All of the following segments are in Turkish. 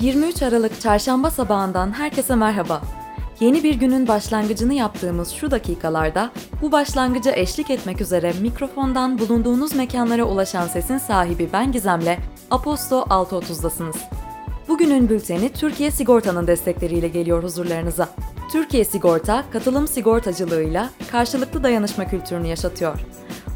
23 Aralık Çarşamba sabahından herkese merhaba. Yeni bir günün başlangıcını yaptığımız şu dakikalarda bu başlangıca eşlik etmek üzere mikrofondan bulunduğunuz mekanlara ulaşan sesin sahibi ben Gizem'le Aposto 6.30'dasınız. Bugünün bülteni Türkiye Sigorta'nın destekleriyle geliyor huzurlarınıza. Türkiye Sigorta, katılım sigortacılığıyla karşılıklı dayanışma kültürünü yaşatıyor.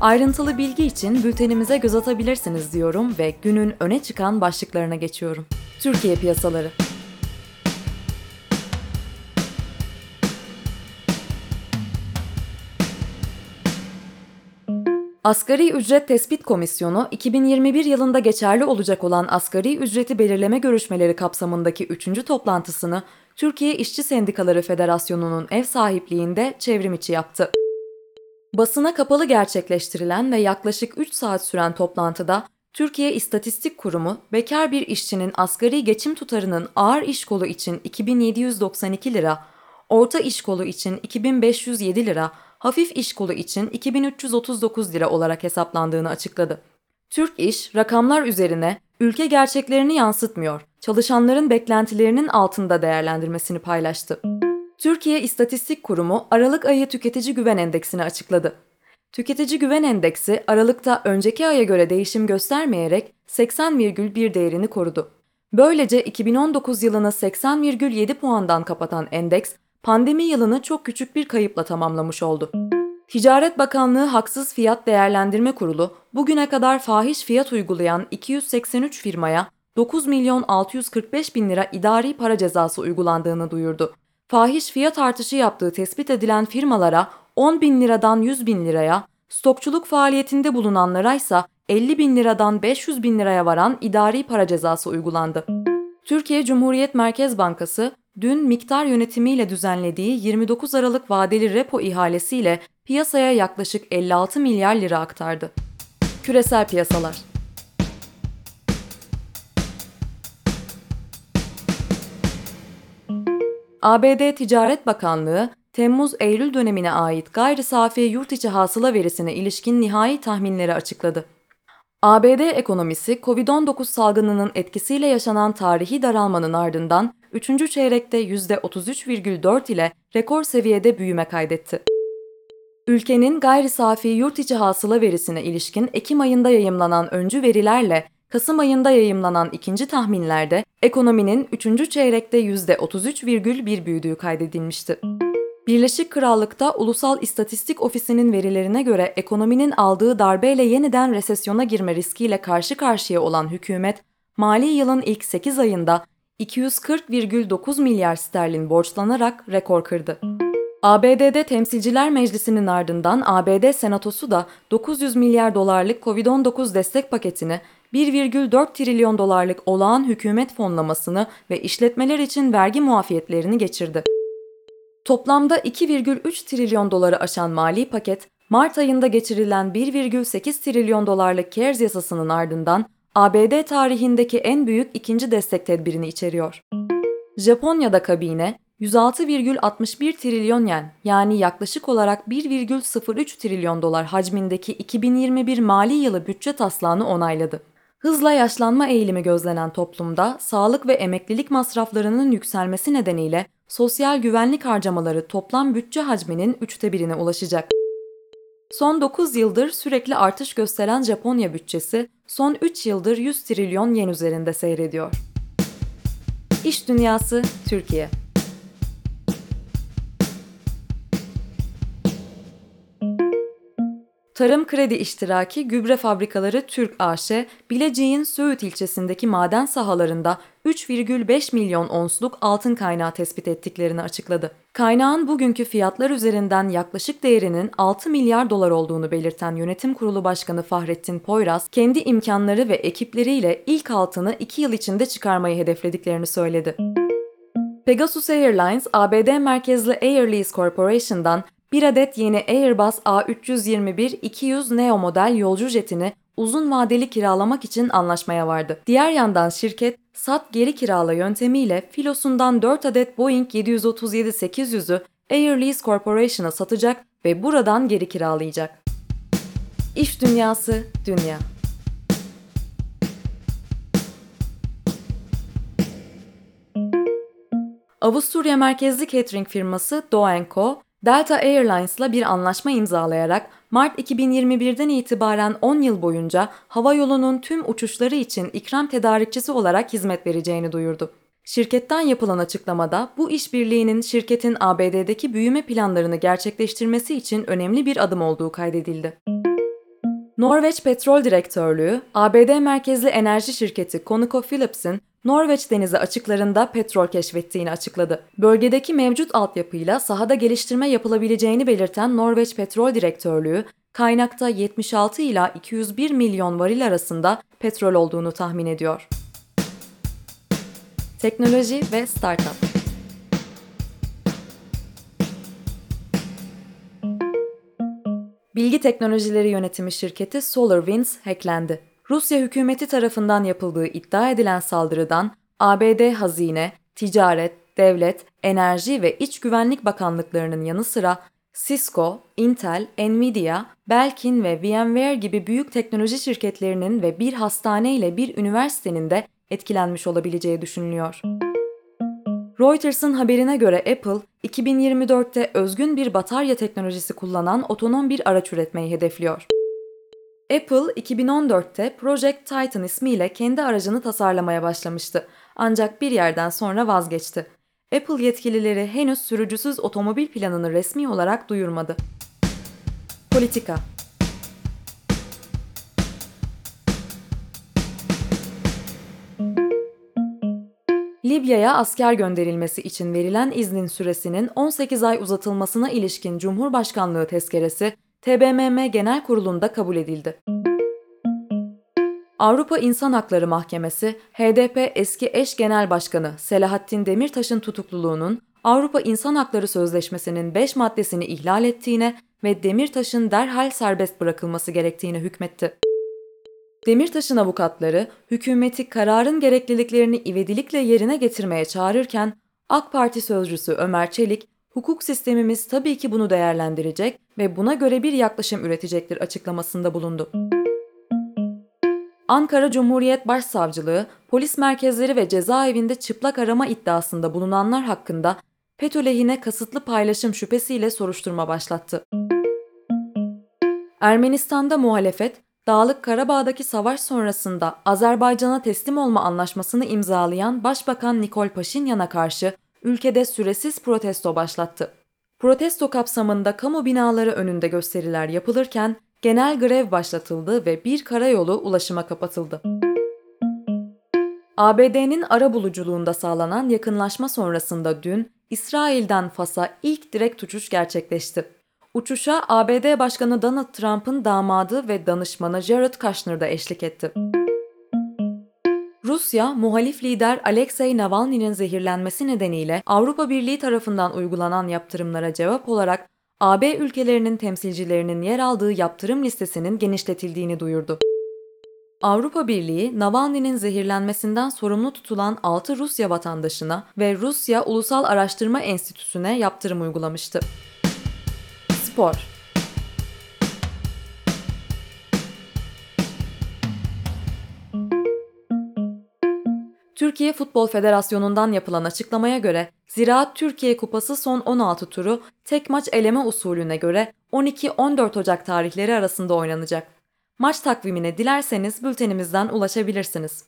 Ayrıntılı bilgi için bültenimize göz atabilirsiniz diyorum ve günün öne çıkan başlıklarına geçiyorum. Türkiye piyasaları. Asgari Ücret Tespit Komisyonu, 2021 yılında geçerli olacak olan asgari ücreti belirleme görüşmeleri kapsamındaki 3. toplantısını Türkiye İşçi Sendikaları Federasyonu'nun ev sahipliğinde çevrim içi yaptı. Basına kapalı gerçekleştirilen ve yaklaşık 3 saat süren toplantıda Türkiye İstatistik Kurumu, bekar bir işçinin asgari geçim tutarının ağır iş kolu için 2792 lira, orta iş kolu için 2507 lira, hafif iş kolu için 2339 lira olarak hesaplandığını açıkladı. Türk İş, rakamlar üzerine ülke gerçeklerini yansıtmıyor, çalışanların beklentilerinin altında değerlendirmesini paylaştı. Türkiye İstatistik Kurumu Aralık ayı tüketici güven endeksini açıkladı. Tüketici güven endeksi Aralık'ta önceki aya göre değişim göstermeyerek 80,1 değerini korudu. Böylece 2019 yılını 80,7 puandan kapatan endeks, pandemi yılını çok küçük bir kayıpla tamamlamış oldu. Ticaret Bakanlığı Haksız Fiyat Değerlendirme Kurulu bugüne kadar fahiş fiyat uygulayan 283 firmaya 9 milyon 645 bin lira idari para cezası uygulandığını duyurdu. Fahiş fiyat artışı yaptığı tespit edilen firmalara 10 bin liradan 100 bin liraya, stokçuluk faaliyetinde bulunanlara ise 50 bin liradan 500 bin liraya varan idari para cezası uygulandı. Türkiye Cumhuriyet Merkez Bankası dün miktar yönetimiyle düzenlediği 29 Aralık vadeli repo ihalesiyle piyasaya yaklaşık 56 milyar lira aktardı. Küresel piyasalar ABD Ticaret Bakanlığı, Temmuz-Eylül dönemine ait gayri safi yurt içi hasıla verisine ilişkin nihai tahminleri açıkladı. ABD ekonomisi COVID-19 salgınının etkisiyle yaşanan tarihi daralmanın ardından 3. çeyrekte %33,4 ile rekor seviyede büyüme kaydetti. Ülkenin gayri safi yurt içi hasıla verisine ilişkin Ekim ayında yayımlanan öncü verilerle Kasım ayında yayımlanan ikinci tahminlerde ekonominin 3. çeyrekte %33,1 büyüdüğü kaydedilmişti. Birleşik Krallık'ta Ulusal İstatistik Ofisi'nin verilerine göre ekonominin aldığı darbeyle yeniden resesyona girme riskiyle karşı karşıya olan hükümet, mali yılın ilk 8 ayında 240,9 milyar sterlin borçlanarak rekor kırdı. ABD'de Temsilciler Meclisi'nin ardından ABD Senatosu da 900 milyar dolarlık COVID-19 destek paketini 1,4 trilyon dolarlık olağan hükümet fonlamasını ve işletmeler için vergi muafiyetlerini geçirdi. Toplamda 2,3 trilyon doları aşan mali paket, Mart ayında geçirilen 1,8 trilyon dolarlık CARES yasasının ardından ABD tarihindeki en büyük ikinci destek tedbirini içeriyor. Japonya'da kabine, 106,61 trilyon yen yani yaklaşık olarak 1,03 trilyon dolar hacmindeki 2021 mali yılı bütçe taslağını onayladı. Hızla yaşlanma eğilimi gözlenen toplumda sağlık ve emeklilik masraflarının yükselmesi nedeniyle sosyal güvenlik harcamaları toplam bütçe hacminin üçte birine ulaşacak. Son 9 yıldır sürekli artış gösteren Japonya bütçesi son 3 yıldır 100 trilyon yen üzerinde seyrediyor. İş Dünyası Türkiye Tarım Kredi İştiraki Gübre Fabrikaları Türk AŞ, Bilecik'in Söğüt ilçesindeki maden sahalarında 3,5 milyon onsluk altın kaynağı tespit ettiklerini açıkladı. Kaynağın bugünkü fiyatlar üzerinden yaklaşık değerinin 6 milyar dolar olduğunu belirten Yönetim Kurulu Başkanı Fahrettin Poyraz, kendi imkanları ve ekipleriyle ilk altını 2 yıl içinde çıkarmayı hedeflediklerini söyledi. Pegasus Airlines, ABD merkezli Air Lease Corporation'dan bir adet yeni Airbus A321-200 Neo model yolcu jetini uzun vadeli kiralamak için anlaşmaya vardı. Diğer yandan şirket sat geri kirala yöntemiyle filosundan 4 adet Boeing 737-800'ü Air Lease Corporation'a satacak ve buradan geri kiralayacak. İş Dünyası Dünya Avusturya merkezli catering firması Do Co, Delta Airlines'la bir anlaşma imzalayarak Mart 2021'den itibaren 10 yıl boyunca hava yolunun tüm uçuşları için ikram tedarikçisi olarak hizmet vereceğini duyurdu. Şirketten yapılan açıklamada bu işbirliğinin şirketin ABD'deki büyüme planlarını gerçekleştirmesi için önemli bir adım olduğu kaydedildi. Norveç Petrol Direktörlüğü, ABD merkezli enerji şirketi ConocoPhillips'in Norveç denizi açıklarında petrol keşfettiğini açıkladı. Bölgedeki mevcut altyapıyla sahada geliştirme yapılabileceğini belirten Norveç Petrol Direktörlüğü, kaynakta 76 ila 201 milyon varil arasında petrol olduğunu tahmin ediyor. Teknoloji ve Startup Bilgi Teknolojileri Yönetimi şirketi SolarWinds hacklendi. Rusya hükümeti tarafından yapıldığı iddia edilen saldırıdan ABD Hazine, Ticaret, Devlet, Enerji ve İç Güvenlik Bakanlıklarının yanı sıra Cisco, Intel, Nvidia, Belkin ve VMware gibi büyük teknoloji şirketlerinin ve bir hastane ile bir üniversitenin de etkilenmiş olabileceği düşünülüyor. Reuters'ın haberine göre Apple, 2024'te özgün bir batarya teknolojisi kullanan otonom bir araç üretmeyi hedefliyor. Apple 2014'te Project Titan ismiyle kendi aracını tasarlamaya başlamıştı. Ancak bir yerden sonra vazgeçti. Apple yetkilileri henüz sürücüsüz otomobil planını resmi olarak duyurmadı. Politika Libya'ya asker gönderilmesi için verilen iznin süresinin 18 ay uzatılmasına ilişkin Cumhurbaşkanlığı tezkeresi TBMM Genel Kurulu'nda kabul edildi. Avrupa İnsan Hakları Mahkemesi, HDP eski eş genel başkanı Selahattin Demirtaş'ın tutukluluğunun Avrupa İnsan Hakları Sözleşmesi'nin 5 maddesini ihlal ettiğine ve Demirtaş'ın derhal serbest bırakılması gerektiğine hükmetti. Demirtaş'ın avukatları hükümeti kararın gerekliliklerini ivedilikle yerine getirmeye çağırırken AK Parti sözcüsü Ömer Çelik, hukuk sistemimiz tabii ki bunu değerlendirecek ve buna göre bir yaklaşım üretecektir açıklamasında bulundu. Ankara Cumhuriyet Başsavcılığı, polis merkezleri ve cezaevinde çıplak arama iddiasında bulunanlar hakkında FETÖ lehine kasıtlı paylaşım şüphesiyle soruşturma başlattı. Ermenistan'da muhalefet, Dağlık Karabağ'daki savaş sonrasında Azerbaycan'a teslim olma anlaşmasını imzalayan Başbakan Nikol Paşinyan'a karşı ülkede süresiz protesto başlattı. Protesto kapsamında kamu binaları önünde gösteriler yapılırken genel grev başlatıldı ve bir karayolu ulaşıma kapatıldı. ABD'nin ara buluculuğunda sağlanan yakınlaşma sonrasında dün İsrail'den Fas'a ilk direkt uçuş gerçekleşti. Uçuşa ABD Başkanı Donald Trump'ın damadı ve danışmanı Jared Kushner da eşlik etti. Rusya, muhalif lider Alexei Navalny'nin zehirlenmesi nedeniyle Avrupa Birliği tarafından uygulanan yaptırımlara cevap olarak AB ülkelerinin temsilcilerinin yer aldığı yaptırım listesinin genişletildiğini duyurdu. Avrupa Birliği, Navalny'nin zehirlenmesinden sorumlu tutulan 6 Rusya vatandaşına ve Rusya Ulusal Araştırma Enstitüsü'ne yaptırım uygulamıştı. Spor Türkiye Futbol Federasyonu'ndan yapılan açıklamaya göre Ziraat Türkiye Kupası son 16 turu tek maç eleme usulüne göre 12-14 Ocak tarihleri arasında oynanacak. Maç takvimine dilerseniz bültenimizden ulaşabilirsiniz.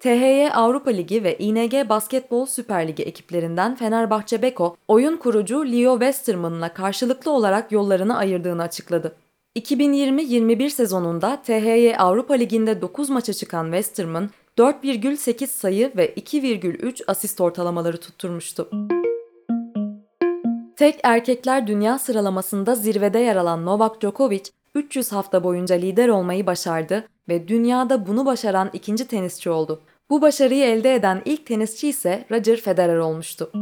THY Avrupa Ligi ve İNG Basketbol Süper Ligi ekiplerinden Fenerbahçe Beko, oyun kurucu Leo Westerman'la karşılıklı olarak yollarını ayırdığını açıkladı. 2020-21 sezonunda THY Avrupa Ligi'nde 9 maça çıkan Westerman, 4,8 sayı ve 2,3 asist ortalamaları tutturmuştu. Tek erkekler dünya sıralamasında zirvede yer alan Novak Djokovic, 300 hafta boyunca lider olmayı başardı ve dünyada bunu başaran ikinci tenisçi oldu. Bu başarıyı elde eden ilk tenisçi ise Roger Federer olmuştu.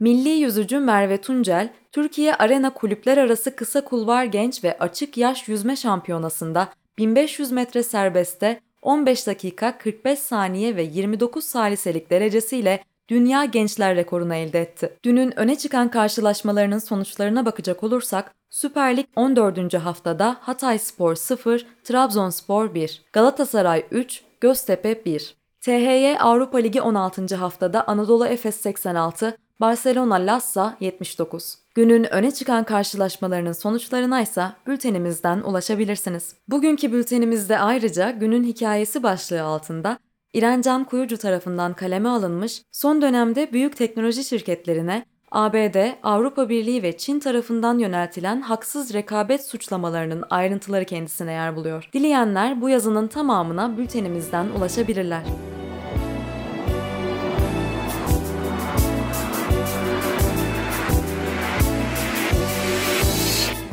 Milli yüzücü Merve Tuncel, Türkiye Arena Kulüpler Arası Kısa Kulvar Genç ve Açık Yaş Yüzme Şampiyonası'nda 1500 metre serbestte 15 dakika 45 saniye ve 29 saliselik derecesiyle dünya gençler rekorunu elde etti. Dünün öne çıkan karşılaşmalarının sonuçlarına bakacak olursak Süper Lig 14. haftada Hatay Spor 0, Trabzonspor 1, Galatasaray 3, Göztepe 1. THY Avrupa Ligi 16. haftada Anadolu Efes 86, Barcelona Lassa 79. Günün öne çıkan karşılaşmalarının sonuçlarına ise bültenimizden ulaşabilirsiniz. Bugünkü bültenimizde ayrıca günün hikayesi başlığı altında İrencan Kuyucu tarafından kaleme alınmış son dönemde büyük teknoloji şirketlerine ABD, Avrupa Birliği ve Çin tarafından yöneltilen haksız rekabet suçlamalarının ayrıntıları kendisine yer buluyor. Dileyenler bu yazının tamamına bültenimizden ulaşabilirler.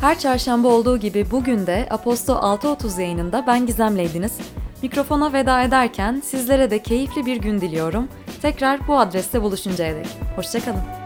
Her çarşamba olduğu gibi bugün de Aposto 6.30 yayınında ben Gizem'leydiniz. Mikrofona veda ederken sizlere de keyifli bir gün diliyorum. Tekrar bu adreste buluşuncaya dek. Hoşçakalın.